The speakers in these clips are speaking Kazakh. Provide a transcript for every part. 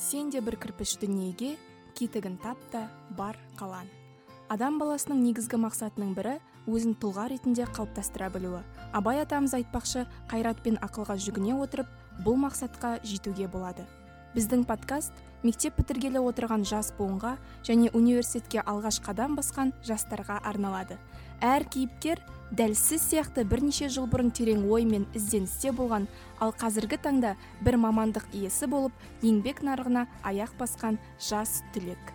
сен де бір кірпіш дүниеге кетігін тап та бар қалан адам баласының негізгі мақсатының бірі өзін тұлға ретінде қалыптастыра білуі. Абай атамыз айтпақшы қайрат пен ақылға жүгіне отырып бұл мақсатқа жетуге болады. Біздің подкаст мектеп бітіргелі отырған жас буынға және университетке алғаш қадам басқан жастарға арналады. Әр кейіпкер дәл сіз сияқты бірнеше жыл бұрын терең ой мен ізденісте болған ал қазіргі таңда бір мамандық иесі болып еңбек нарығына аяқ басқан жас түлек.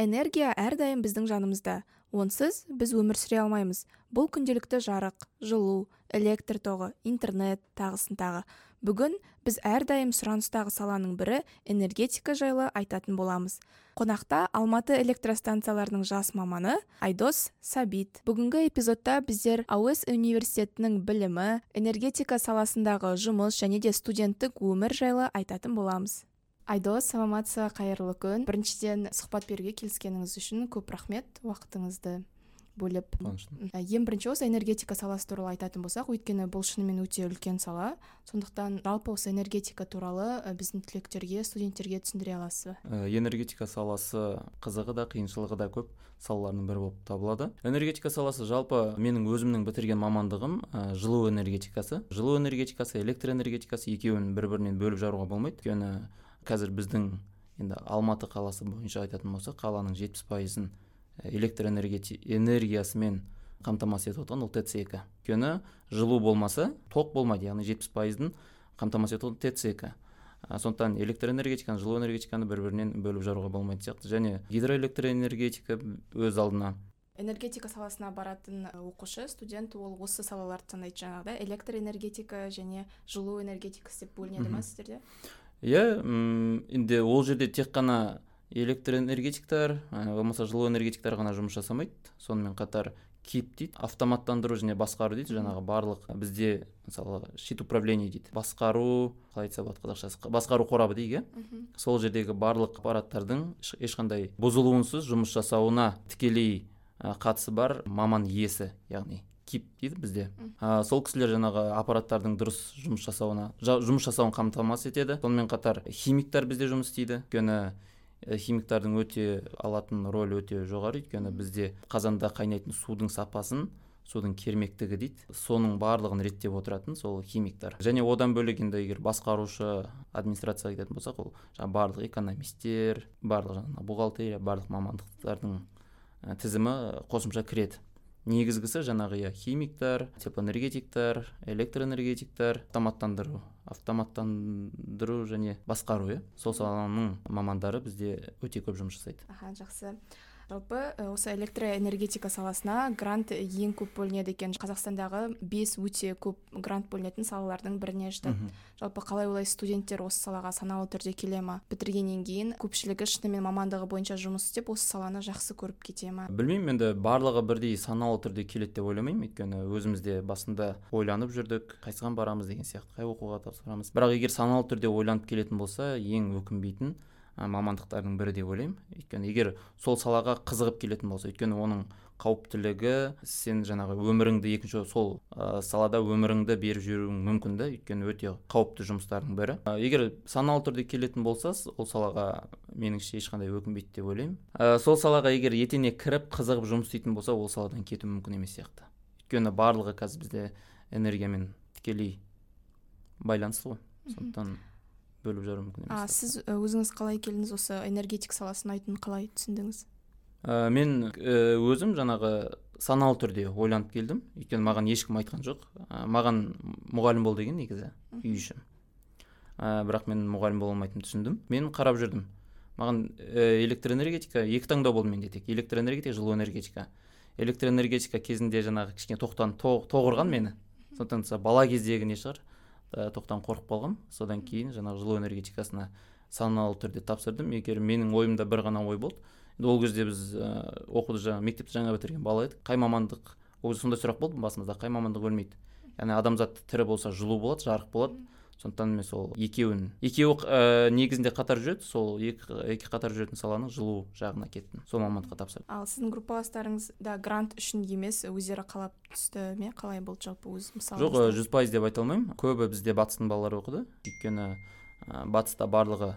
Энергия әрдайым біздің жанымызда. Онсыз біз өмір сүре алмаймыз. Бұл күнделікті жарық жылу электр тоғы интернет тағысын тағы. Бүгін біз әрдайым сұраныстағы саланың бірі энергетика жайлы айтатын боламыз. Қонақта алматы электростанцияларының жас маманы айдос сабит. Бүгінгі эпизодта біздер ауэс университетінің білімі энергетика саласындағы жұмыс және де студенттік өмір жайлы айтатын боламыз. Айдос саламатсыз қайырлы күн. Біріншіден сұхбат беруге келіскеніңіз үшін көп рахмет уақытыңызды. Бөліп. Ең бірінші осы энергетика саласы туралы айтатын болсақ өйткені бұл шынымен өте үлкен сала. Сондықтан жалпы осы энергетика туралы біздің түлектерге студенттерге түсіндіре аласыз ба? Энергетика саласы қызығы да қиыншылығы да көп салалардың бірі болып табылады. Энергетика саласы жалпы менің өзімнің бітірген мамандығым ә, жылу энергетикасы. Жылу энергетикасы электр энергетикасы екеуін бір бірінен бөліп жаруға болмайды. Өйткені қазір біздің енді алматы қаласы бойынша айтатын болсақ қаланың жетпіс пайызын электр энергиясымен қамтамасыз етіп отырған ол тц екі өйткені жылу болмаса тоқ болмайды яғни жетпіс пайызын қамтамасыз етіп отырған тц екі сондықтан электр энергетиканы жылу энергетиканы бір бірінен бөліп жаруға болмайтын сияқты. Және гидроэлектроэнергетика өз алдына. Энергетика саласына баратын оқушы студент ол осы салаларды таңдайды жаңағыдай. Электр энергетика және жылу энергетикасы деп бөлінеді ма сіздерде? Иә енді ол жерде тек қана электроэнергетиктер болмаса жылу энергетиктер ғана жұмыс жасамайды сонымен қатар кип дейді автоматтандыру және басқару дейді жаңағы барлық бізде мысалы щит управление дейді басқару қалай айтса болады қазақшасы басқару қорабы дейік иә сол жердегі барлық аппараттардың ешқандай бұзылуынсыз жұмыс жасауына тікелей қатысы бар маман иесі яғни кип дейді бізде. Ә, сол кісілер жаңағы аппараттардың дұрыс жұмыс жасауына жұмыс жасауын қамтамасыз етеді. Сонымен қатар химиктер бізде жұмыс істейді. Өйткені Э, химиктардың өте алатын рөлі өте жоғары. Өйткені бізде қазанда қайнайтын судың сапасын судың кермектігі дейді соның барлығын реттеп отыратын сол химиктар және одан бөлек енді егер басқарушы администрацияға кететін болсақ ол жаңағы барлық экономисттер барлық жаңағы бухгалтерия барлық мамандықтардың тізімі қосымша кіреді. Негізгісі жаңағы иә химиктар теплоэнергетиктар электроэнергетиктар автоматтандыру автоматтандыру және басқару иә. Сол саланың мамандары бізде өте көп жұмыс жасайды. Аха жақсы. Жалпы э, осы электроэнергетика саласына грант ең көп бөлінеді екен. Қазақстандағы бес өте көп грант бөлінетін салалардың біріне жатады жалпы қалай ойлайсыз студенттер осы салаға саналы түрде келе ма? Бітіргеннен кейін көпшілігі шынымен мамандығы бойынша жұмыс істеп осы саланы жақсы көріп кете ма? Білмеймін енді барлығы бірдей саналы түрде келеді деп ойламаймын. Өйткені өзіміз де басында ойланып жүрдік. Қайсыған барамыз деген сияқты қай оқуға тапсырамыз. Бірақ егер саналы түрде ойланып келетін болса ең өкінбейтін мамандықтардың бірі деп ойлаймын. Өйткені егер сол салаға қызығып келетін болса өйткені оның қауіптілігі сен жаңағы өміріңді екінші сол ә, салада өміріңді беріп жіберуің мүмкін да өйткені өте қауіпті жұмыстардың бірі. Ә, егер саналы түрде келетін болса ол салаға меніңше ешқандай өкінбейді деп ойлаймын. Ә, сол салаға егер етене кіріп қызығып жұмыс істейтін болса ол саладан кету мүмкін емес сияқты. Өйткені барлығы қазір бізде энергиямен тікелей байланысты ғой. Сондықтан бөліп жару мүмкін емес а сіз өзіңіз қалай келдіңіз осы энергетика саласын ұнайтынын қалай түсіндіңіз? Ә, мен өзім жаңағы саналы түрде ойланып келдім. Өйткені маған ешкім айтқан жоқ. Ә, маған мұғалім бол деген негізі үй іші ә, бірақ мен мұғалім бола алмайтынымды түсіндім. Мен қарап жүрдім. Маған ә, электроэнергетика екі таңдау болды менде тек. Электроэнергетика жылу энергетика. Электроэнергетика кезінде жаңағы кішкене тоқтан тоғырған мені. Сондықтан бала кездегі не шығар? Ә, тоқтан қорқып қалғанмын содан кейін жаңағы жылу энергетикасына саналы түрде тапсырдым. Егер менің ойымда бір ғана ой болды ол кезде біз ә, оқуды жаңа мектепті жаңа бітірген бала едік. Қай мамандық ол кезде сондай сұрақ болды басымызда қай мамандық өлмейді? Яғни адамзат тірі болса жылу болады жарық болады. Сондықтан мен сол екеуін екеуі ә, негізінде қатар жүреді сол екі, екі қатар жүретін саланың жылу жағына кеттім сол мамандыққа тапсырдым. Ал сіздің группаластарыңыз да грант үшін емес өздері қалап түсті ме? Қалай болды жалпы өз мысалы жоқ жүз пайыз деп айта алмаймын. Көбі бізде батыстың балалары оқыды. Өйткені батыста барлығы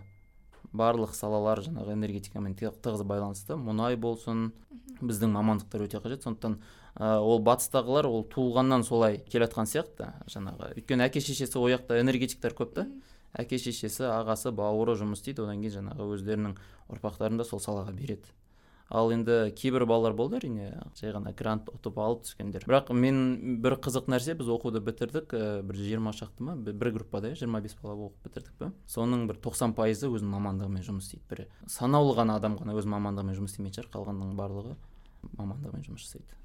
барлық салалар жаңағы энергетикамен тығыз байланысты. Мұнай болсын біздің мамандықтар өте қажет. Сондықтан ол батыстағылар ол туылғаннан солай келе жатқан сияқты. Жаңағы өйткені әке шешесі ол жақта энергетиктер көп та. Әке шешесі ағасы бауыры жұмыс істейді. Одан кейін жаңағы өздерінің ұрпақтарын да сол салаға береді. Ал енді кейбір балалар болды әрине жай ғана грант ұтып алып түскендер. Бірақ мен бір қызық нәрсе біз оқуды бітірдік. Ә, бір жиырма шақты ма? Бір группада иә жиырма бес бала оқып бітірдік па соның бір тоқсан пайызы өзінің мамандығымен жұмыс істейді. Бір санаулы ғана адам ғана өз мамандығымен жұмыс істемейтін шығар. Қалғанның барлығы мамандығымен жұмыс жасайды.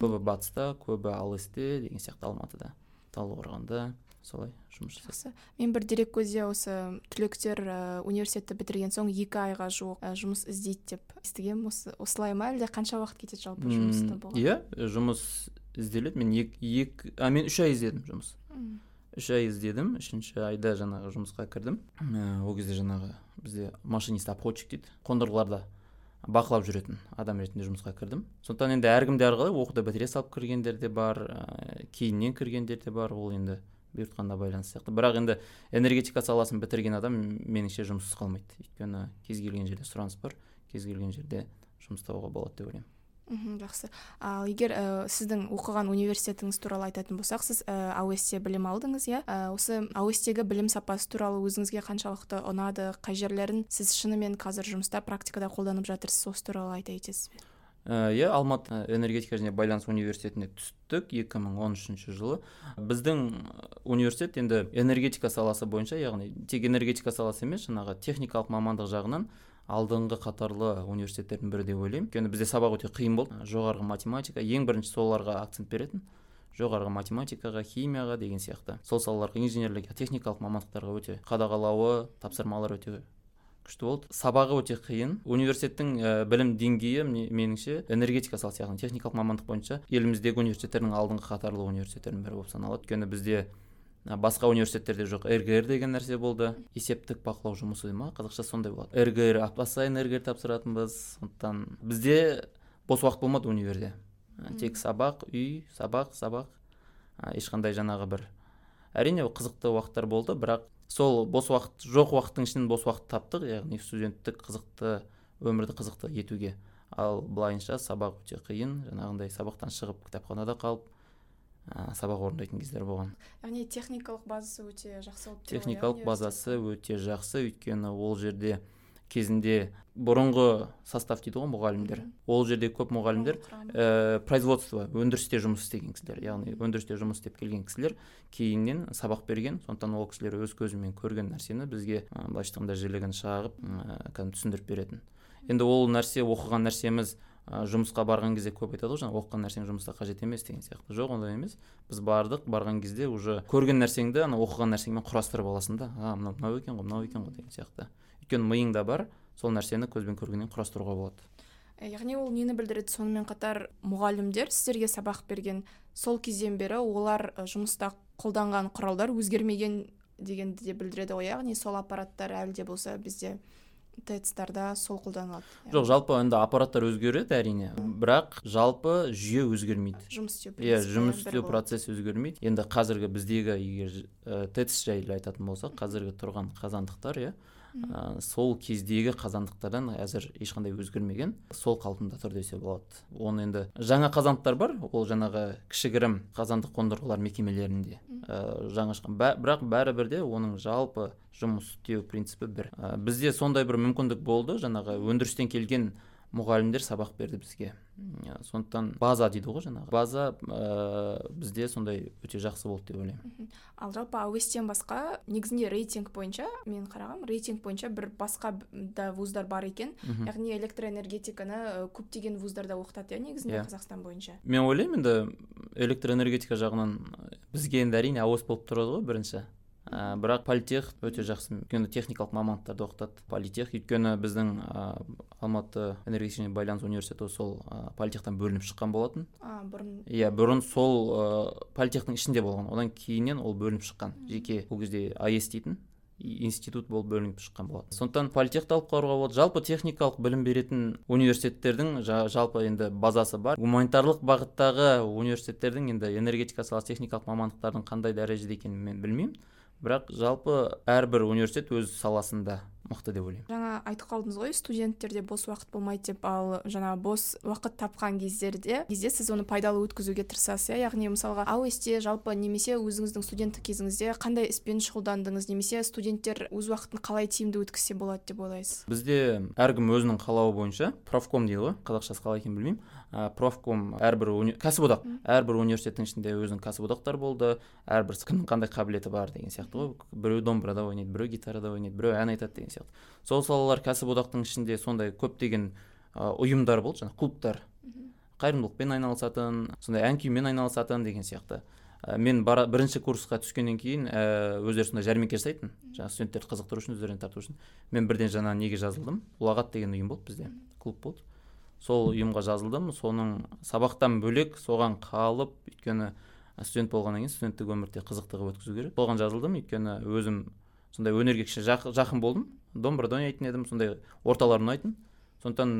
Көбі батыста көбі алесте деген сияқты алматыда талдықорғанда солай жұмыс жақсы. Мен бір дерек көзде осы түлектер ә, университетті бітірген соң екі айға жуық ә, жұмыс іздейді деп естігемін осы осылай ма әлде қанша уақыт кетеді жалпы жұмыста болған? иә жұмыс ізделеді. Мен екі а мен үш ай іздедім жұмыс. Үш ай іздедім үшінші айда жаңағы жұмысқа кірдім. Ә, ол кезде жаңағы бізде машинист обходчик дейді. Қондырғыларда бақылап жүретін адам ретінде жұмысқа кірдім. Сондықтан енді әркімде әрқалай оқуды бітіре салып кіргендер де бар ә, кейіннен кіргендер де бар ол енді бұйыртқанына байланысты сияқты. Бірақ енді энергетика саласын бітірген адам меніңше жұмыссыз қалмайды. Өйткені кез келген жерде сұраныс бар кез келген жерде жұмыс табуға болады деп ойлаймын. Мхм жақсы. Ал егер ә, сіздің оқыған университетіңіз туралы айтатын болсақ сіз ә, ауэсте білім алдыңыз иә? Ә, осы ауэстегі білім сапасы туралы өзіңізге қаншалықты ұнады? Қай жерлерін сіз шынымен қазір жұмыста практикада қолданып жатырсыз? Осы туралы айта кетесіз бе? Иә алматы энергетика және байланыс университетіне түстік 2013 жылы. Біздің университет енді энергетика саласы бойынша яғни тек энергетика саласы емес жаңағы техникалық мамандық жағынан алдыңғы қатарлы университеттердің бірі деп ойлаймын. Өйткені бізде сабақ өте қиын болды. Жоғарғы математика ең бірінші соларға акцент беретін жоғарғы математикаға химияға деген сияқты. Сол салаларға инженерлік техникалық мамандықтарға өте қадағалауы тапсырмалар өте күшті болды. Сабағы өте қиын. Университеттің ә, білім деңгейі меніңше энергетика саласы яғни техникалық мамандық бойынша еліміздегі университеттердің алдыңғы қатарлы университеттердің бірі болып саналады. Өйткені бізде басқа университеттерде жоқ. ргр деген нәрсе болды. Есептік бақылау жұмысы ма? Қазақша сондай болады. ргр апта сайын ргр тапсыратынбыз. Сондықтан бізде бос уақыт болмады универде. Тек сабақ үй сабақ сабақ. Ешқандай жаңағы бір әрине қызықты уақыттар болды бірақ сол бос уақыт жоқ уақыттың ішінен бос уақыт таптық яғни студенттік қызықты өмірді қызықты етуге. Ал былайынша сабақ өте қиын жаңағындай сабақтан шығып кітапханада қалып ә, сабақ орындайтын кездер болған. Яғни техникалық базасы өте жақсы болып техникалық базасы өте жақсы өйткені ол жерде кезінде бұрынғы состав дейді ғой мұғалімдер. Ол жерде көп мұғалімдер ә, производство өндірісте жұмыс істеген кісілер яғни өндірісте жұмыс істеп келген кісілер кейіннен сабақ берген сондықтан ол кісілер өз көзімен көрген нәрсені бізге былайша айтқанда жілігін шағып ә, кәдімгі түсіндіріп беретін. Енді ол нәрсе оқыған нәрсеміз жұмысқа барған кезде көп айтады ғой жаңағы оқыған нәрсең жұмыста қажет емес деген сияқты. Жоқ ондай емес. Біз бардық барған кезде уже көрген нәрсеңді ана оқыған нәрсеңмен құрастырып аласың да. А мынау мынау екен ғой мынау екен ғой деген сияқты. Өйткені миыңда бар сол нәрсені көзбен көргеннен құрастыруға болады. Ә, яғни ол нені білдіреді? Сонымен қатар мұғалімдер сіздерге сабақ берген. Сол кезден бері олар жұмыста қолданған құралдар өзгермеген дегенді де білдіреді ғой яғни сол аппараттар әлі де болса бізде. Тэц-тарда сол қолданылады. Жоқ жалпы енді аппараттар өзгереді әрине. Бірақ жалпы жүйе өзгермейді. Жұмыс істеу иә жұмыс істеу процесі өзгермейді. Енді қазіргі біздегі егер тэц жайлы айтатын болсақ қазіргі тұрған қазандықтар иә ә, сол кездегі қазандықтардан әзір ешқандай өзгермеген сол қалпында тұр десе болады. Оны енді жаңа қазандықтар бар ол жаңағы кішігірім қазандық қондырғылар мекемелерінде ә, жаңа шыққан. Бірақ бәрібір де оның жалпы жұмыс істеу принципі бір. Ә, бізде сондай бір мүмкіндік болды жаңағы өндірістен келген мұғалімдер сабақ берді бізге. Сондықтан база дейді ғой жаңағы. База ә, бізде сондай өте жақсы болды деп ойлаймын. Ал жалпы ауестен басқа негізінде рейтинг бойынша мен қарағам рейтинг бойынша бір басқа да вуздар бар екен. Яғни электроэнергетиканы көптеген вуздарда оқытады иә негізінде yeah. Иә. қазақстан бойынша. Мен ойлаймын енді электроэнергетика жағынан бізге енді әрине ауыз болып тұрады ғой бірінші. Ә, бірақ политех өте жақсы өйткені техникалық мамандықтарды оқытады политех. Өйткені біздің ә, алматы энергетика және байланыс университеті сол ә, политехтан бөлініп шыққан болатын. А бұрын? Иә бұрын сол ә, политехтің ішінде болған. Одан кейіннен ол бөлініп шыққан. Жеке ол кезде аэс дейтін институт болып бөлініп шыққан болатын сондықтан политехті алып қарауға болады. Жалпы техникалық білім беретін университеттердің жалпы енді базасы бар. Гуманитарлық бағыттағы университеттердің енді энергетика саласы техникалық мамандықтардың қандай дәрежеде екенін мен білмеймін. Бірақ жалпы әрбір университет өз саласында мықты деп ойлаймын. Жаңа айтып қалдыңыз ғой студенттерде бос уақыт болмайды деп ал жаңа бос уақыт тапқан кездерде кезде сіз оны пайдалы өткізуге тырысасыз иә? Яғни мысалға аосте жалпы немесе өзіңіздің студенттік кезіңізде қандай іспен шұғылдандыңыз немесе студенттер өз уақытын қалай тиімді өткізсе болады деп ойлайсыз? Бізде әркім өзінің қалауы бойынша профком дейді ғой қазақшасы қалай екенін білмеймін. Ә, профком әрбір уни... кәсіподақ. Әрбір университеттің ішінде өзінің кәсіподақтары болды. Әрбір кімнің қандай қабілеті бар деген сияқты ғой. Біреу домбырада ойнайды біреу гитарада ойнайды біреу ән айтады деген сияқты. Сол салалар кәсіподақтың ішінде сондай көптеген ұйымдар болды жаңағы клубтар. Қайырымдылықпен айналысатын сондай ән күймен айналысатын деген сияқты. Ә, мен бара, бірінші курсқа түскеннен кейін ә, өздері сондай жәрмеңке жасайтын жаңағы студенттерді қызықтыру үшін өздеріне тарту үшін мен бірден жаңа неге жазылдым? Ұлағат деген ұйым болды бізде. Клуб болды. Сол ұйымға жазылдым. Соның сабақтан бөлек соған қалып өйткені студент болғаннан кейін студенттік өмірді қызықты қылып өткізу керек. Соған жазылдым. Өйткені өзім сондай өнерге кішкене жақын болдым. Домбырада ойнайтын едім сондай орталар ұнайтын сондықтан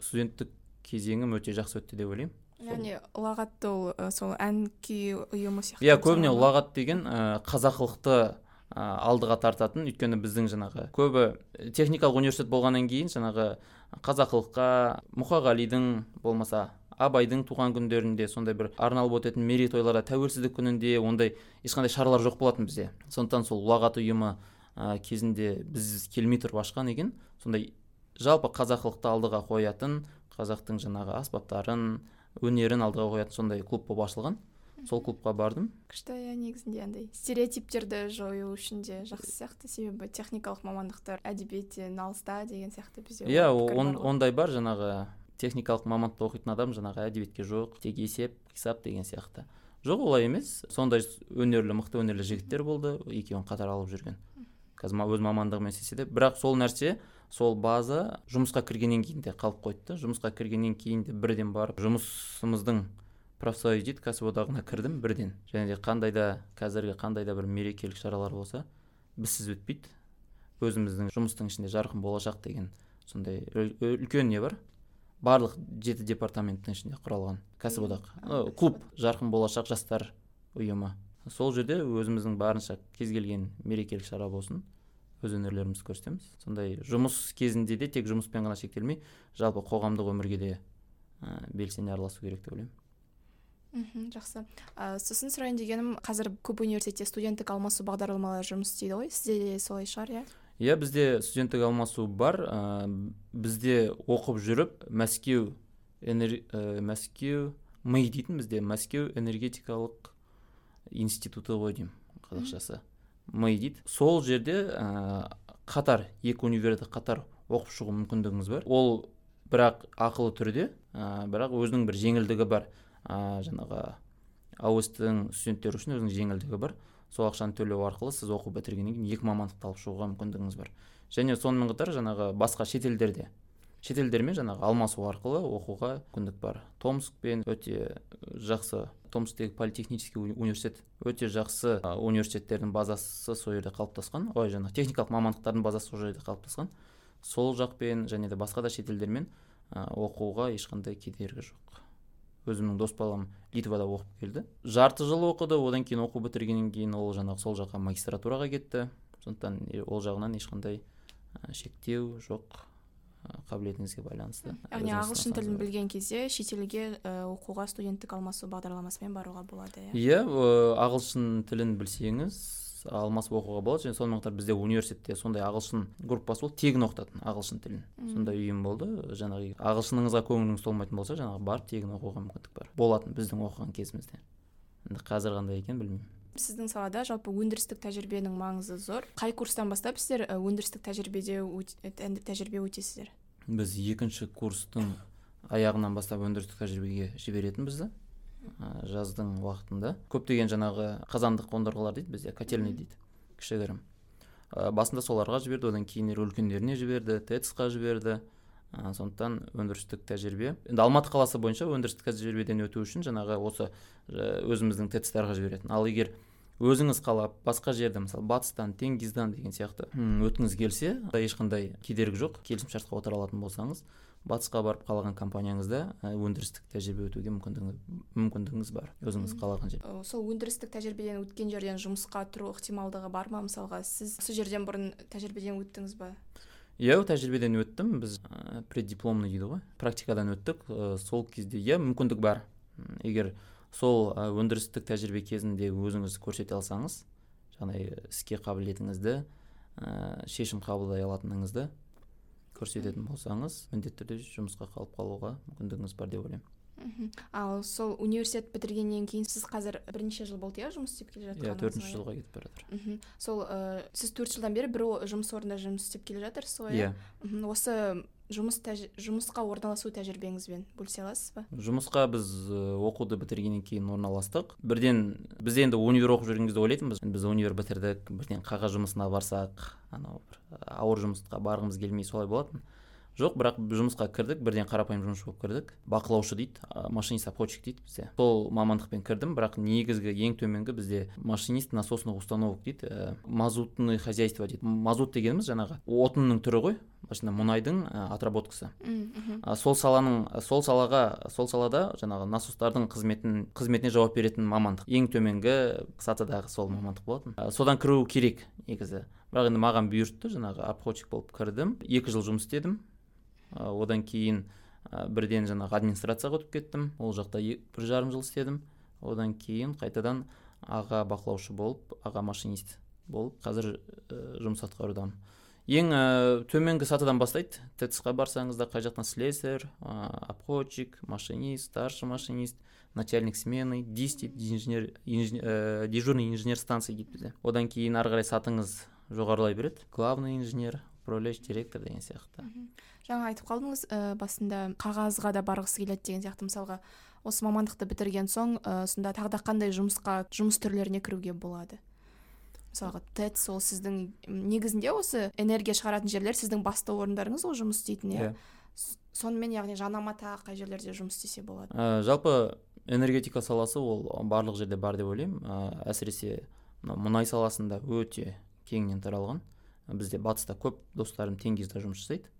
студенттік кезеңім өте жақсы өтті деп ойлаймын. Яғни ұлағат ол сол ән күй ұйымы сияқты иә көбіне ұлағат деген ә, қазақылықты алдыға тартатын. Өйткені біздің жаңағы көбі техникалық университет болғаннан кейін жаңағы қазақылыққа мұқағалидың болмаса абайдың туған күндерінде сондай бір арналып өтетін мерейтойларда тәуелсіздік күнінде ондай ешқандай шаралар жоқ болатын бізде. Сондықтан сол ұлағат ұйымы ә, кезінде біз келмей тұрып ашқан екен. Сондай жалпы қазақылықты алдыға қоятын қазақтың жаңағы аспаптарын өнерін алдыға қоятын сондай клуб болып ашылған. Сол клубқа бардым. Күшті иә негізінде андай стереотиптерді жою үшін де жақсы сияқты. Себебі техникалық мамандықтар әдебиеттен алыста деген сияқты бізде иә он, ондай бар. Жаңағы техникалық мамандықта оқитын адам жаңағы әдебиетке жоқ тек есеп қисап деген сияқты. Жоқ олай емес. Сондай өнерлі мықты өнерлі жігіттер болды. Екеуін қатар алып жүрген. Қазір өз мамандығымен істесе де. Бірақ сол нәрсе сол база жұмысқа кіргеннен кейін де қалып қойды да. Жұмысқа кіргеннен кейін де бірден барып жұмысымыздың профсоюз дейді кәсіподағына кірдім бірден. Және де қандай да қазіргі қандай да бір мерекелік шаралар болса бізсіз өтпейді. Өзіміздің жұмыстың ішінде жарқын болашақ деген сондай үлкен не бар? Барлық жеті департаменттің ішінде құралған кәсіподақ. Клуб жарқын болашақ жастар ұйымы. Сол жерде өзіміздің барынша кез келген мерекелік шара болсын өз өнерлерімізді көрсетеміз. Сондай жұмыс кезінде де тек жұмыспен ғана шектелмей жалпы қоғамдық өмірге де белсене араласу керек деп ойлаймын. Мхм жақсы. Ә, сосын сұрайын дегенім қазір көп университетте студенттік алмасу бағдарламалары жұмыс істейді ғой? Сізде де солай шығар иә? Иә бізде студенттік алмасу бар. Ә, бізде оқып жүріп мәскеу энер... ә, мәскеу ми дейтін бізде мәскеу энергетикалық институты ғой деймін қазақшасы. Ми дейді. Сол жерде ә, қатар екі универді қатар оқып шығу мүмкіндігіңіз бар. Ол бірақ ақылы түрде ә, бірақ өзінің бір жеңілдігі бар. Ә, жаңағы аостың студенттері үшін өзінің жеңілдігі бар. Сол ақшаны төлеу арқылы сіз оқу бітіргеннен кейін екі мамандықты алып шығуға мүмкіндігіңіз бар. Және сонымен қатар жаңағы басқа шетелдерде шетелдермен жаңағы алмасу арқылы оқуға мүмкіндік бар. Томскпен өте жақсы томсктегі политехнический университет өте жақсы университеттердің базасы сол жерде қалыптасқан. Ой жаңағы техникалық мамандықтардың базасы сол жерде қалыптасқан. Сол жақпен және де басқа да шетелдермен оқуға ешқандай кедергі жоқ. Өзімнің дос балам литвада оқып келді. Жарты жыл оқыды одан кейін оқу бітіргеннен кейін ол жаңағы сол жаққа магистратураға кетті. Сондықтан ол жағынан ешқандай шектеу жоқ қабілетіңізге байланысты. Яғни ағылшын тілін білген кезде шетелге оқуға студенттік алмасу бағдарламасымен баруға болады иә? Иә ағылшын тілін білсеңіз алмасып оқуға болады. Және сонымен қатар бізде университетте сондай ағылшын группасы болды. Тегін оқытатын ағылшын тілін. Сондай ұйым болды. Жаңағы ағылшыныңызға көңіліңіз толмайтын болса жаңағы барып тегін оқуға мүмкіндік бар. Болатын біздің оқыған кезімізде. Енді қазір қандай екенін білмеймін. Сіздің салада жалпы өндірістік тәжірибенің маңызы зор. Қай курстан бастап сіздер өндірістік тәжірибеде тәжірибе өтесіздер? Біз екінші курстың аяғынан бастап өндірістік тәжірибеге жіберетін бізді. Жаздың уақытында. Көптеген жаңағы қазандық қондырғылар дейді бізде котельный дейді кішігірім. Ә, басында соларға жіберді одан кейін үлкендеріне жіберді тэц қа жіберді. Ә, сондықтан өндірістік тәжірибе. Енді алматы қаласы бойынша өндірістік тәжірибеден өту үшін жаңағы осы өзіміздің тэц тарға жіберетін. Ал егер өзіңіз қалап басқа жерде мысалы батыстан тенгиздан деген сияқты өткіңіз келсе ешқандай кедергі жоқ. Келісімшартқа отыра алатын болсаңыз батысқа барып қалаған компанияңызда өндірістік тәжірибе өтуге мүмкіндігіңіз бар өзіңіз қалаған жерде. Сол өндірістік тәжірибеден өткен жерден жұмысқа тұру ықтималдығы бар ма мысалға? Сіз осы жерден бұрын тәжірибеден өттіңіз ба? Иә тәжірибеден өттім. Біз ә, преддипломный дейді ғой. Практикадан өттік. Ә, сол кезде иә мүмкіндік бар. Егер сол өндірістік тәжірибе кезінде өзіңіз көрсете алсаңыз жаңағыдай іске қабілетіңізді ә, шешім қабылдай алатыныңызды көрсететін болсаңыз міндетті түрде жұмысқа қалып қалуға мүмкіндігіңіз бар деп ойлаймын. Ал сол университет бітіргеннен кейін сіз қазір бірнеше жыл болды иә жұмыс істеп келе жатқаныңыз иә төртінші жылға кетіп бара жатыр мхм. Сол ә, сіз төрт жылдан бері бір жұмыс орнында жұмыс істеп келе жатырсыз ғой иә? Осы жұмыс тәж... жұмысқа орналасу тәжірибеңізбен бөлісе аласыз ба? Жұмысқа біз оқуды бітіргеннен кейін орналастық. Бірден біз енді универ оқып жүрген кезде ойлайтынбыз. Біз универ бітірдік бірден қағаз жұмысына барсақ анау бір ауыр жұмысқа барғымыз келмей солай болатын. Жоқ бірақ жұмысқа кірдік бірден қарапайым жұмысшы болып кірдік. Бақылаушы дейді машинист обходчик дейді бізде. Сол мамандықпен кірдім бірақ негізгі ең төменгі бізде машинист насосных установок дейді ә, мазутный хозяйство дейді. Мазут дегеніміз жаңағы отынның түрі ғой. Мұнайдың ә, отработкасы. А, сол саланың сол салаға сол салада жаңағы насостардың қызметін қызметіне жауап беретін мамандық ең төменгі сатыдағы сол мамандық болатын. Ә, содан кіру керек негізі. Бірақ енді маған бұйыртты жаңағы обходчик болып кірдім екі жыл жұмыс істедім. Одан кейін бірден жаңағы администрацияға өтіп кеттім ол жақта бір жарым жыл істедім. Одан кейін қайтадан аға бақылаушы болып аға машинист болып қазір ә, жұмыс атқарудамын. Ең ә, төменгі сатыдан бастайды. Тэц барсаңыз да қай жақтан слесарь обходчик машинист старший машинист начальник смены дис дейді инженер, инженер дежурный инженер станции дейді бізде. Одан кейін ары қарай сатыңыз жоғарылай береді. Главный инженер управляющий директор деген сияқты. Жаңа айтып қалдыңыз ә, басында қағазға да барғысы келеді деген сияқты мысалға. Осы мамандықты бітірген соң ә, сонда тағы да қандай жұмысқа жұмыс түрлеріне кіруге болады? Мысалға тэц ол сіздің негізінде осы энергия шығаратын жерлер сіздің басты орындарыңыз ғой жұмыс істейтін иә? Сонымен яғни жанама тағы қай жерлерде жұмыс істесе болады? Ә, жалпы энергетика саласы ол барлық жерде бар деп ойлаймын. Ә, әсіресе мұнай саласында өте кеңінен таралған. Бізде батыста көп достарым тенгизда жұмыс жасайды.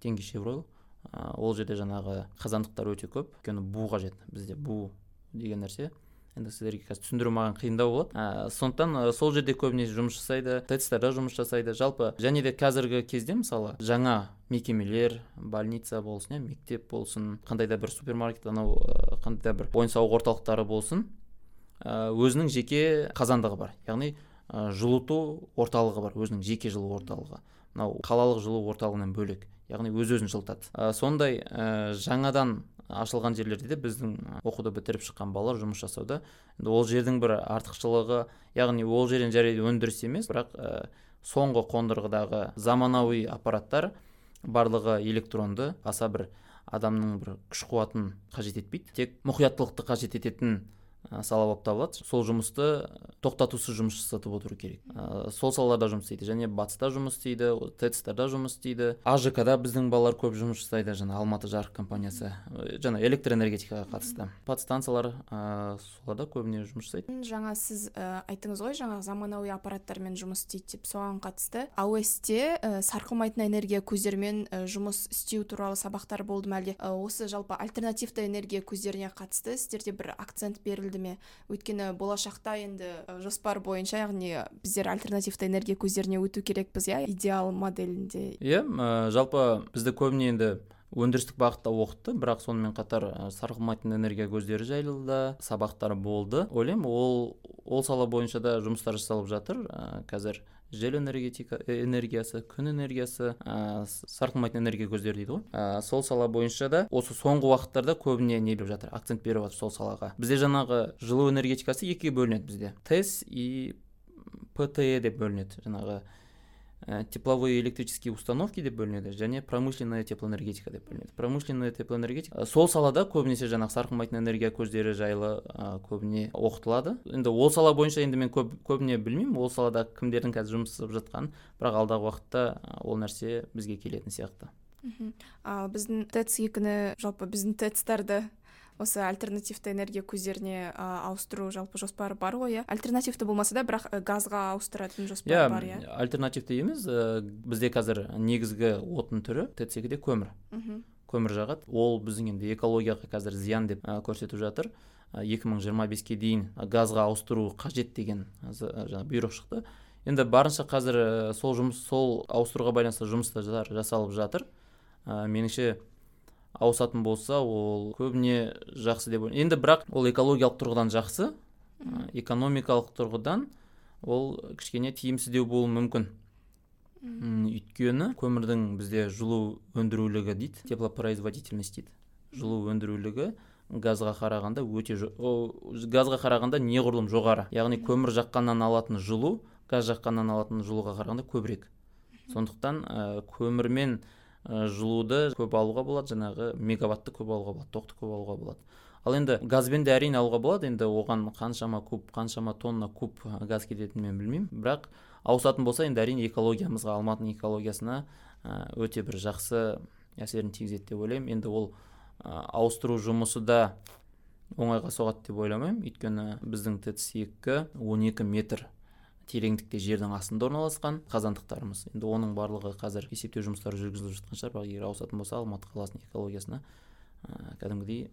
Теңге шевройл ол жерде жаңағы қазандықтар өте көп. Өйткені бу қажет. Бізде бу деген нәрсе. Енді сіздерге қазір түсіндіру маған қиындау болады. Ә, сондықтан ә, сол жерде көбінесе жұмыс жасайды тэц жұмыс жасайды. Жалпы және де қазіргі кезде мысалы жаңа мекемелер больница болсын иә мектеп болсын қандай да бір супермаркет анау қандай да бір ойын сауық орталықтары болсын өзінің жеке қазандығы бар. Яғни жылыту орталығы бар өзінің жеке жылу орталығы. Мынау қалалық жылу орталығынан бөлек яғни өз өзін жылытады сондай жаңадан ашылған жерлерде де біздің оқуды бітіріп шыққан балалар жұмыс жасауда енді ол жердің бір артықшылығы яғни ол жерден жарайды өндіріс емес бірақ ә, соңғы қондырғыдағы заманауи аппараттар барлығы электронды. Аса бір адамның бір күш қуатын қажет етпейді. Тек мұқияттылықты қажет ететін сала болып табылады. Сол жұмысты тоқтатусыз жұмыс жасатып отыру керек. Ә, сол салаларда жұмыс істейді. Және батыста жұмыс істейді тэц-тарда жұмыс істейді. Ажк да біздің балалар көп жұмыс жасайды. Жаңа алматы жарық компаниясы жаңа электроэнергетикаға қатысты. Подстанциялар ә, соларда көбіне жұмыс жасайды. Жаңа сіз ә, айттыңыз ғой жаңағы заманауи аппараттармен жұмыс істейді деп соған қатысты. Аосте ә, сарқылмайтын энергия көздерімен жұмыс істеу туралы сабақтар болды ма әлде? Осы жалпы альтернативті энергия көздеріне қатысты сіздерде бір акцент берілді ме өйткені болашақта енді жоспар бойынша яғни біздер альтернативті энергия көздеріне өту керекпіз иә идеал моделінде иә жалпы бізді көбіне енді өндірістік бағытта оқытты бірақ сонымен қатар сарқылмайтын энергия көздері жайлы да сабақтар болды. Ойлаймын ол ол сала бойынша да жұмыстар жасалып жатыр. Қазір жел энергетика э, энергиясы күн энергиясы ә, сарқылмайтын энергия көздері дейді ғой. Ә, сол сала бойынша да осы соңғы уақыттарда көбіне не беріп жатыр? Акцент беріп жатыр сол салаға. Бізде жаңағы жылу энергетикасы екіге бөлінеді бізде. Тэс и птэ деп бөлінеді жаңағы тепловые электрические установки деп бөлінеді және промышленная теплоэнергетика деп бөлінеді промышленная теплоэнергетика. Сол салада көбінесе жаңағы сарқылмайтын энергия көздері жайлы ә, көбіне оқытылады енді ол сала бойынша енді мен көп, көбіне білмеймін ол салада кімдердің қазір жұмыс жасап жатқанын бірақ алдағы уақытта ол нәрсе бізге келетін сияқты. Мхм. Ал біздің тэц екіні жалпы біздің тэц осы альтернативті энергия көздеріне ә, ауыстыру жалпы жоспары бар ғой иә? Альтернативті болмаса да бірақ газға ауыстыратын жоспар yeah, бар иә? альтернативті емес ә, бізде қазір негізгі отын түрі тэц екіде көмір. Көмір жағады. Ол біздің енді экологияға қазір зиян деп көрсетіп жатыр. Екі мың жиырма беске дейін газға ауыстыру қажет деген жаңағы бұйрық шықты. Енді барынша қазір сол жұмыс сол ауыстыруға байланысты жұмыстар жасалып жатыр. Ә, меніңше ауысатын болса ол көбіне жақсы деп ойлаймын. Енді бірақ ол экологиялық тұрғыдан жақсы. Экономикалық тұрғыдан ол кішкене тиімсіздеу болуы мүмкін. Өйткені көмірдің бізде жылу өндірулігі дейді теплопроизводительность дейді. Жылу өндірулігі газға қарағанда өте газға қарағанда неғұрлым жоғары. Яғни көмір жаққаннан алатын жылу газ жаққаннан алатын жылуға қарағанда көбірек. Сондықтан ә, көмірмен жылуды көп алуға болады жаңағы мегаватты көп алуға болады тоқты көп алуға болады. Ал енді газбен де әрине алуға болады енді оған қаншама куб қаншама тонна куб газ кететінін мен білмеймін. Бірақ ауысатын болса енді әрине экологиямызға алматының экологиясына өте бір жақсы әсерін тигізеді деп ойлаймын. Енді ол ауыстыру жұмысы да оңайға соғады деп ойламаймын. Өйткені біздің тэц екі он екі метр тереңдікте жердің астында орналасқан қазандықтарымыз. Енді оның барлығы қазір есептеу жұмыстары жүргізіліп жатқан шығар. Бірақ егер ауысатын болса алматы қаласының экологиясына ә, кәдімгідей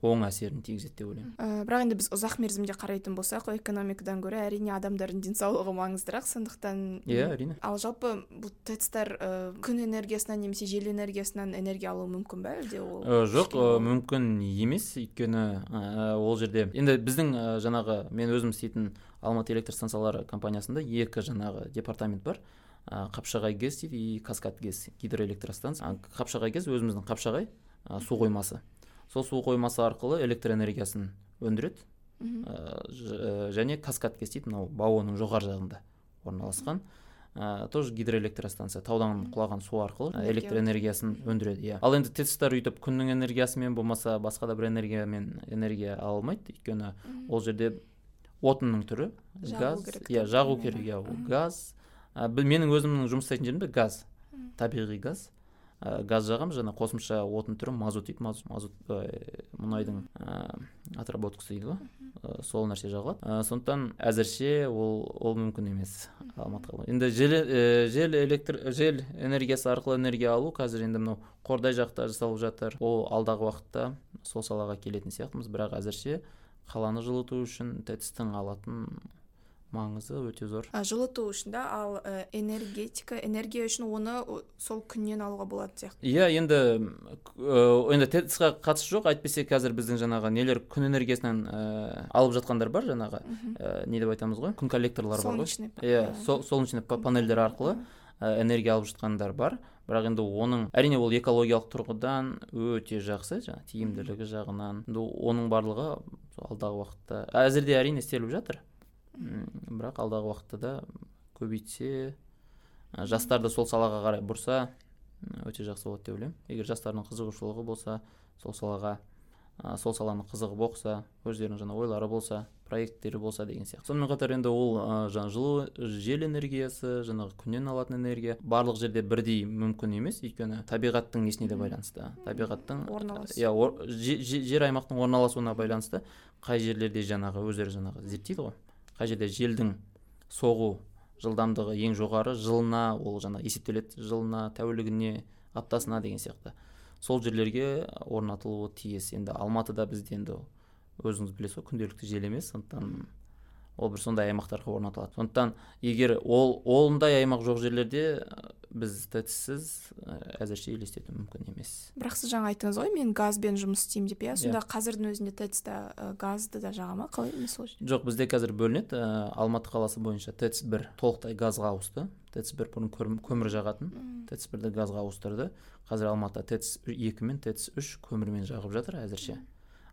оң әсерін тигізеді деп ойлаймын. Ә, бірақ енді біз ұзақ мерзімде қарайтын болсақ экономикадан гөрі әрине адамдардың денсаулығы маңыздырақ. Сондықтан иә әрине. ал жалпы бұл тэцтар ә, күн энергиясынан немесе жел энергиясынан энергия алуы мүмкін ба әлде ол ә, жоқ ә, мүмкін емес. Өйткені ә, ол жерде енді біздің ә, жаңағы мен өзім істейтін алматы электр станциялары компаниясында екі жаңағы департамент бар. Ә, қапшағай гэс дейді и каскад гэс гидроэлектростанция. Қапшағай гэс өзіміздің қапшағай ә, су қоймасы. Сол су қоймасы арқылы электр энергиясын өндіреді ә, және каскад дейді мынау бауының жоғары жағында орналасқан. Ә, тоже гидроэлектростанция таудан құлаған су арқылы электр энергиясын өндіреді. иә. Ал енді тэцтар өйтіп күннің энергиясымен болмаса басқа да бір энергиямен энергия ала алмайды. Өйткені ол жерде отынның түрі газ иә жағу керек иә ол газ. Ә, менің өзімнің жұмыс істейтін жерімде газ табиғи газ. Ә, газ жағамыз жаңа қосымша отын түрі мазут дейді мазут, мазут ә, мұнайдың ә, отработкасы дейді ғой. Ә, сол нәрсе жағылады. Ә, сондықтан әзірше ол ол мүмкін емес алматыға енді жел, ә, жел электр жел энергиясы арқылы энергия алу қазір енді мынау қордай жақта жасалып жатыр. Ол алдағы уақытта сол салаға келетін сияқтымыз. Бірақ әзірше қаланы жылыту үшін тэц алатын маңызы өте зор. А, жылыту үшін да? Ал ә, энергетика энергия үшін оны сол күннен алуға болады сияқты. Иә енді ә, енді тэц қатысы жоқ. Әйтпесе қазір біздің жаңағы нелер күн энергиясынан ә, алып жатқандар бар жаңағы ә, не деп айтамыз ғой? Күн коллекторлары бар ғой. иә солнечный панельдер арқылы ә, энергия алып жатқандар бар. Бірақ енді оның әрине ол экологиялық тұрғыдан өте жақсы жаңағы тиімділігі жағынан. Оның барлығы алдағы уақытта әзірде әрине істеліп жатыр. Бірақ алдағы уақытта да көбейтсе жастарды сол салаға қарай бұрса өте жақсы болады деп ойлаймын. Егер жастардың қызығушылығы болса сол салаға ә, сол саланы қызығып оқыса өздерінің жаңа ойлары болса проекттері болса деген сияқты. Сонымен қатар енді ол ә, жаңағы жылу жел энергиясы жаңағы күннен алатын энергия барлық жерде бірдей мүмкін емес. Өйткені табиғаттың несіне де байланысты. Табиғаттың иә жер аймақтың орналасуына байланысты қай жерлерде жаңағы өздері жаңағы зерттейді ғой. Қай жерде желдің соғу жылдамдығы ең жоғары жылына ол жаңа есептеледі жылына тәулігіне аптасына деген сияқты. Сол жерлерге орнатылуы тиіс. Енді алматыда бізде енді өзіңіз білесіз ғой күнделікті жел емес сондықтан ол бір сондай аймақтарға орнатылады. Сондықтан егер ол ондай аймақ жоқ жерлерде біз тэцсіз әзірше елестету мүмкін емес. Бірақ сіз жаңа айттыңыз ғой мен газбен жұмыс істеймін деп иә? Сонда қазірдің өзінде тэцта газды да жаға ма? Қалай сол жоқ бізде қазір бөлінеді. Ә, алматы қаласы бойынша тэц бір толықтай газға ауысты. Тэц бір бұрын көмір жағатын. Тэц бірді газға ауыстырды. Қазір алматыда тэц екі мен тэц үш көмірмен жағып жатыр әзірше.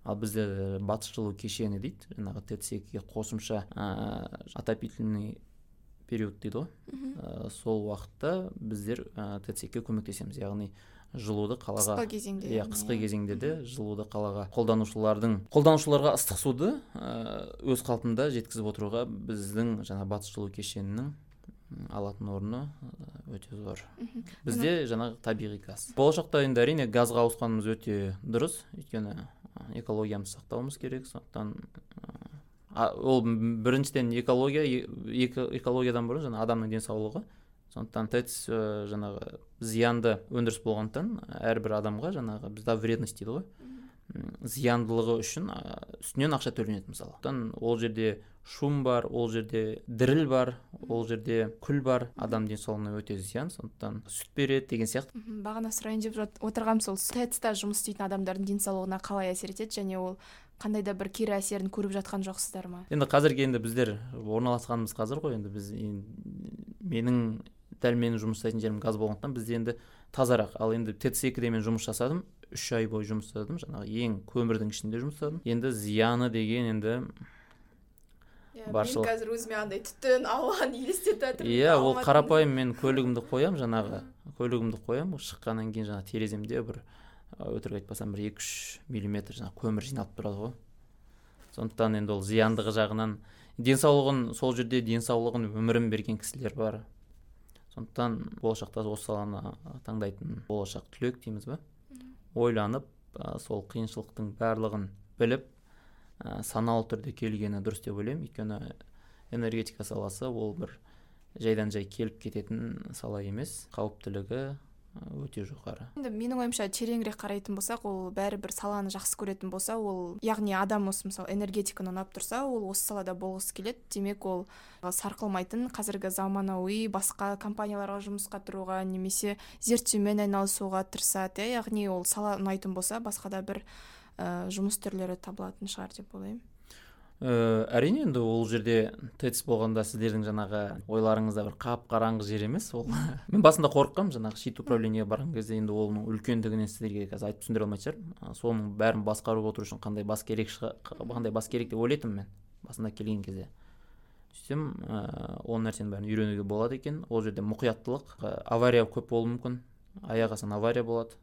Ал бізде батыс жылу кешені дейді. Жаңағы тэц екіге қосымша ә, отопительный период дейді ғой. Ә, сол уақытта біздер ә, тцк көмектесеміз. Яғни жылуды қалаға қысқы кезеңде иә қысқы кезеңдерде жылуды қалаға қолданушылардың қолданушыларға ыстық суды өз қалпында жеткізіп отыруға біздің жаңа батыс жылу кешенінің алатын орны өте зор. Бізде жаңағы табиғи газ. Болашақта енді әрине газға ауысқанымыз өте дұрыс. Өйткені экологиямызды сақтауымыз керек сондықтан ол біріншіден экология екі экологиядан бұрын жаңа адамның денсаулығы. Сондықтан тэц жаңағы зиянды өндіріс болғандықтан әрбір адамға жаңағы бізде вредность дейді ғой. Зияндылығы үшін үстінен ақша төленеді мысалы. Ол жерде шум бар ол жерде діріл бар ол жерде күл бар. Адам денсаулығына өте зиян сондықтан сүт береді деген сияқты. Бағана сұрайын деп отырғаным сол. Тэцта жұмыс істейтін адамдардың денсаулығына қалай әсер етеді және ол қандай да бір кері әсерін көріп жатқан жоқсыздар ма? Енді қазіргі енді біздер орналасқанымыз қазір ғой. Енді біз менің дәл менің жұмыс жасайтын жерім газ болғандықтан бізде енді тазарақ. Ал енді тэц екіде мен жұмыс жасадым. Үш ай бойы жұмыс жасадым жаңағы ең көмірдің ішінде жұмыс жасадым енді зияны деген енді иә мен қазір өзіме андай түтін ауаны елестетіп жатырмын иә ол қарапайым мен көлігімді қоямын жаңағы көлігімді қоямын. Шыққаннан кейін жаңағы тереземде бір өтірік айтпасам бір екі үш миллиметр жаңағы көмір жиналып тұрады ғой. Сондықтан енді ол зияндығы жағынан денсаулығын сол жерде денсаулығын өмірін берген кісілер бар. Сондықтан болашақта осы саланы таңдайтын болашақ түлек дейміз ба? Ойланып ә, сол қиыншылықтың барлығын біліп ә, саналы түрде келгені дұрыс деп ойлаймын. Өйткені энергетика саласы ол бір жайдан жай келіп кететін сала емес. Қауіптілігі өте жоғары. Енді менің ойымша тереңірек қарайтын болсақ ол бәрібір саланы жақсы көретін болса ол яғни адам осы мысалы энергетиканы ұнап тұрса ол осы салада болғысы келеді. Демек ол сарқылмайтын қазіргі заманауи басқа компанияларға жұмысқа тұруға немесе зерттеумен айналысуға тырысады иә яғни ол сала ұнайтын болса басқа да бір ә, жұмыс түрлері табылатын шығар деп ойлаймын. Ә, әрине енді ол жерде тэц болғанда сіздердің жаңағы ойларыңызда бір қап қараңғы жер емес ол. Мен басында қорыққанмын жаңағы щит управлениеге барған кезде енді оның үлкендігінен сіздерге қазір айтып түсіндіре алмайтын шығармын соның бәрін басқарып отыру үшін қандай бас керек қандай бас керек деп ойлайтынмын мен басында келген кезде. Сөйтсем ә, ол нәрсенің бәрін үйренуге болады екен. Ол жерде мұқияттылық авария көп болуы мүмкін. Аяқ астынан авария болады.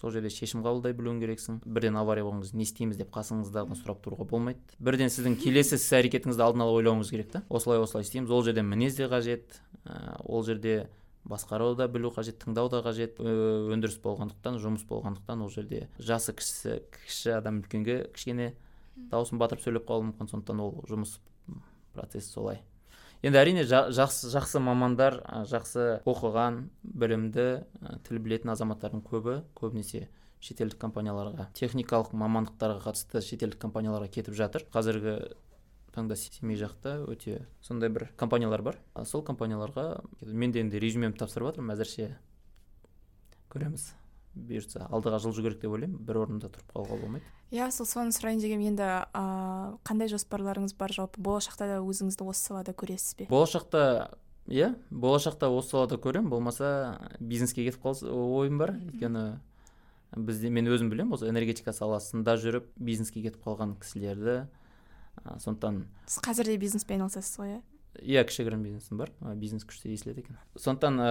Сол жерде шешім қабылдай білуің керексің. Бірден авария болған кезде не істейміз деп қасыңыздағыдан сұрап тұруға болмайды. Бірден сіздің келесі іс әрекетіңізді алдын ала ойлауыңыз керек та. Осылай осылай істейміз. Ол жерде мінез де қажет. Ә, ол жерде басқару да білу қажет тыңдау да қажет. Өндіріс болғандықтан жұмыс болғандықтан ол жерде жасы кішісі кіші адам үлкенге кішкене дауысын батырып сөйлеп қалуы мүмкін. Сондықтан ол жұмыс процесі солай. Енді әрине жақсы, жақсы мамандар жақсы оқыған білімді тіл білетін азаматтардың көбі көбінесе шетелдік компанияларға техникалық мамандықтарға қатысты шетелдік компанияларға кетіп жатыр. Қазіргі таңда семей жақта өте сондай бір компаниялар бар. Сол компанияларға мен де енді резюмемді тапсырып жатырмын әзірше көреміз. Бұйыртса алдыға жылжу керек деп ойлаймын. Бір орында тұрып қалуға болмайды. Иә сол соны сұрайын дегенмін енді ә, қандай жоспарларыңыз бар? Жалпы болашақта да өзіңізді осы салада көресіз бе? Болашақта иә болашақта осы салада көремін. Болмаса бизнеске кетіп қалса ойым бар. Өйткені бізде мен өзім білемін осы энергетика саласында жүріп бизнеске кетіп қалған кісілерді ә, сондықтан сіз қазір де бизнеспен айналысасыз ғой иә? Иә кішігірім бизнесім бар. Бизнес күшті естіледі екен. Сондықтан ә,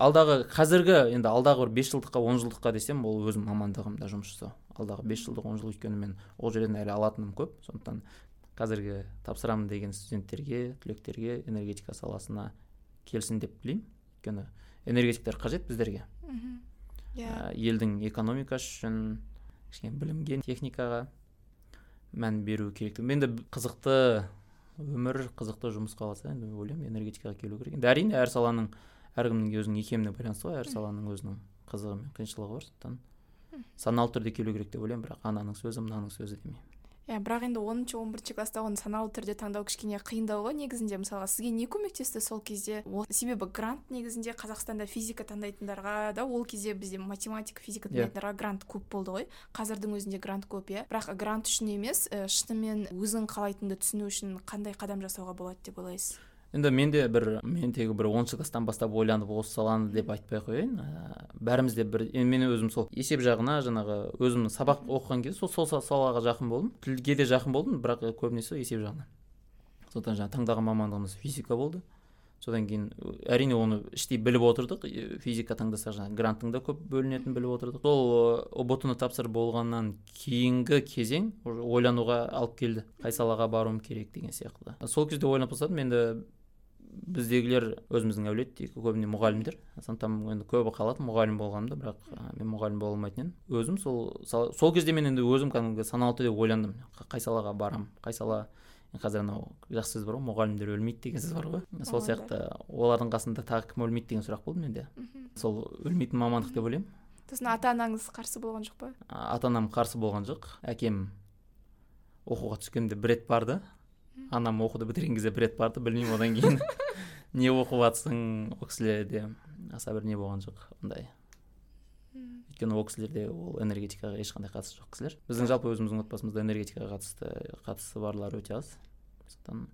алдағы қазіргі енді алдағы бір бес жылдыққа он жылдыққа десем ол өзім мамандығымда жұмыс жасау. Алдағы бес жылдық он жыл өйткені мен ол жерден әлі алатыным көп. Сондықтан қазіргі тапсырамын деген студенттерге түлектерге энергетика саласына келсін деп тілеймін өйткені энергетиктер қажет біздерге. Иә. елдің экономикасы үшін кішкене білімге техникаға мән беру керек енді қызықты өмір қызықты жұмыс қаласа енді ойлаймын энергетикаға келу керек. Енді әрине әр саланың әркімнің өзінің икеміне байланысты ғой әр саланың өзінің қызығы мен қиыншылығы бар сондықтан. Саналы түрде келу керек деп ойлаймын бірақ ананың сөзі мынаның сөзі демей иә бірақ енді оныншы он бірінші класста оны саналы түрде таңдау кішкене қиындау ғой негізінде. Мысалға сізге не көмектесті сол кезде? Себебі грант негізінде қазақстанда физика таңдайтындарға да ол кезде бізде математика физика иә. таңдайтындарға грант көп болды ғой. Қазірдің өзінде грант көп иә. Бірақ грант үшін емес шынымен өзің қалайтынды түсіну үшін қандай қадам жасауға болады деп ойлайсыз? Енді менде бір мен тегі бір оныншы класстан бастап ойланып осы саланы деп айтпай ақ қояйын. Ә, бәріміз де бір енді мен өзім сол есеп жағына жаңағы өзім сабақ оқыған кезде сол, сол салаға жақын болдым. тілге де жақын болдым бірақ көбінесе есеп жағынан сондықтан жаңағы таңдаған мамандығымыз физика болды. Содан кейін әрине оны іштей біліп отырдық. Физика таңдасақ жаңағы гранттың да көп бөлінетінін біліп отырдық. Сол ұбт ны тапсырып болғаннан кейінгі кезең ойлануға алып келді. Қай салаға баруым керек деген сияқты. Сол кезде ойланып бастадым енді біздегілер өзіміздің әулет дейік көбіне мұғалімдер. Сондықтан енді көбі қалады мұғалім болғанымды бірақ мен мұғалім бола алмайтын едім. Өзім сол сол кезде мен енді өзім кәдімгі саналы түрде ойландым. Қай салаға барам қай сала қазір анау жақсы сөз бар ғой мұғалімдер өлмейді деген сөз бар ғой. Сол сияқты олардың қасында тағы кім өлмейді деген сұрақ болды менде. Сол өлмейтін мамандық деп ойлаймын. Сосын ата анаңыз қарсы болған жоқ па? Ата анам қарсы болған жоқ. Әкем оқуға түскенде бір рет барды. Анам оқуды бітірген кезде бір рет барды білмеймін одан кейін. Не оқып жатсың ол кісілерде аса бір не болған жоқ ондай. Өйткені ол кісілерде ол энергетикаға ешқандай қатысы жоқ кісілер. Біздің жалпы өзіміздің отбасымызда энергетикаға қатысты қатысы барлар өте аз. Сондықтан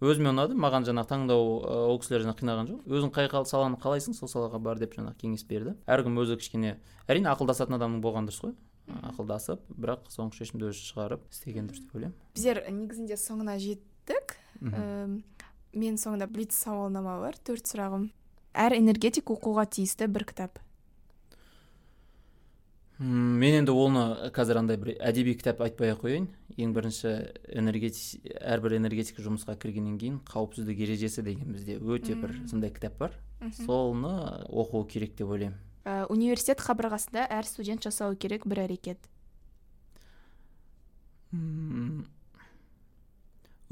өзіме ұнады маған жаңағы таңдау ол кісілер жаңағы қинаған жоқ. Өзің қай саланы қалайсың сол салаға бар деп жаңағы кеңес берді. Әркім өзі кішкене әрине ақылдасатын адамның болған дұрыс қой. Ақылдасып бірақ соңғы шешімді өзі шығарып істеген дұрыс деп ойлаймын. Біздер негізінде соңына жеттік. Эм, мен соңында блиц сауалнама бар төрт сұрағым. Әр энергетик оқуға тиісті бір кітап. М, мен енді оны қазір андай бір әдеби кітап айтпай ақ қояйын. Ең бірінші энергетик әрбір энергетик жұмысқа кіргеннен кейін қауіпсіздік ережесі деген бізде өте бір сондай кітап бар. Соны оқу керек деп ойлаймын. Ә, университет қабырғасында әр студент жасауы керек бір әрекет.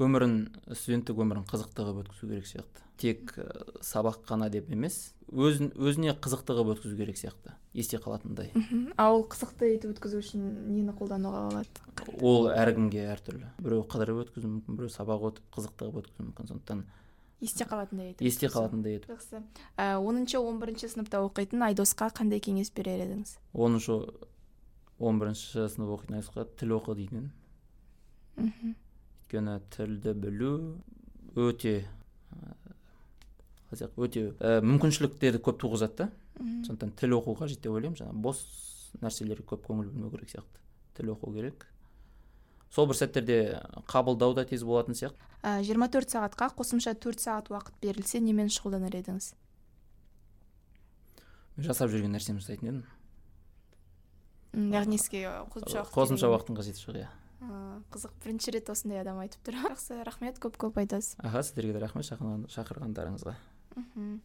Өмірін студенттік өмірін қызықты қылып өткізу керек сияқты. Тек ә, сабақ қана деп емес өзін өзіне қызықты қылып өткізу керек сияқты есте қалатындай. Мхм а ол қызықты етіп өткізу үшін нені қолдануға болады? Ол әркімге әртүрлі. Біреу қыдырып өткізуі мүмкін біреу сабақ өтіп қызықты қылып өткізуі мүмкін. Сондықтан есте қалатындай етіп есте қалатындай етіп жақсы. Ә, оныншы он бірінші сыныпта оқитын айдосқа қандай кеңес берер едіңіз? Оныншы он бірінші сынып оқитын айдосқа тіл оқы дейтін. Едім мхм. Өйткені тілді білу өте қалай айтсақ, өте ә, мүмкіншіліктерді көп туғызады да. Сондықтан тіл оқу қажет деп ойлаймын. Жаңағы бос нәрселерге көп көңіл бөлмеу керек сияқты. Тіл оқу керек. Сол бір сәттерде қабылдау да тез болатын сияқты. Ә, 24 сағатқа қосымша 4 сағат уақыт берілсе немен шұғылданар едіңіз? Мен жасап жүрген нәрсемді жасайтын едім. Яғни іске қосымша уақыт қосымша уақытың қажеті жоқ иә. Қызық бірінші рет осындай адам айтып тұр жақсы рахмет көп көп айтасыз. Аха сіздерге де рахмет шақырған- шақырғандарыңызға. Мхм.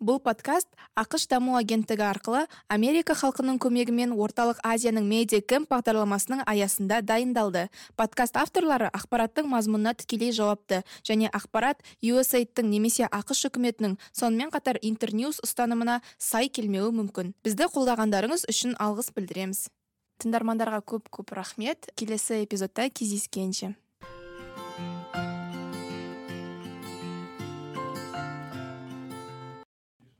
Бұл подкаст ақш даму агенттігі арқылы америка халқының көмегімен орталық азияның медиа кэмп бағдарламасының аясында дайындалды. Подкаст авторлары ақпараттың мазмұнына тікелей жауапты және ақпарат USAID-тің немесе ақш үкіметінің сонымен қатар интерньюз ұстанымына сай келмеуі мүмкін. Бізді қолдағандарыңыз үшін алғыс білдіреміз. Тыңдармандарға көп көп рахмет. Келесі эпизодта кездескенше.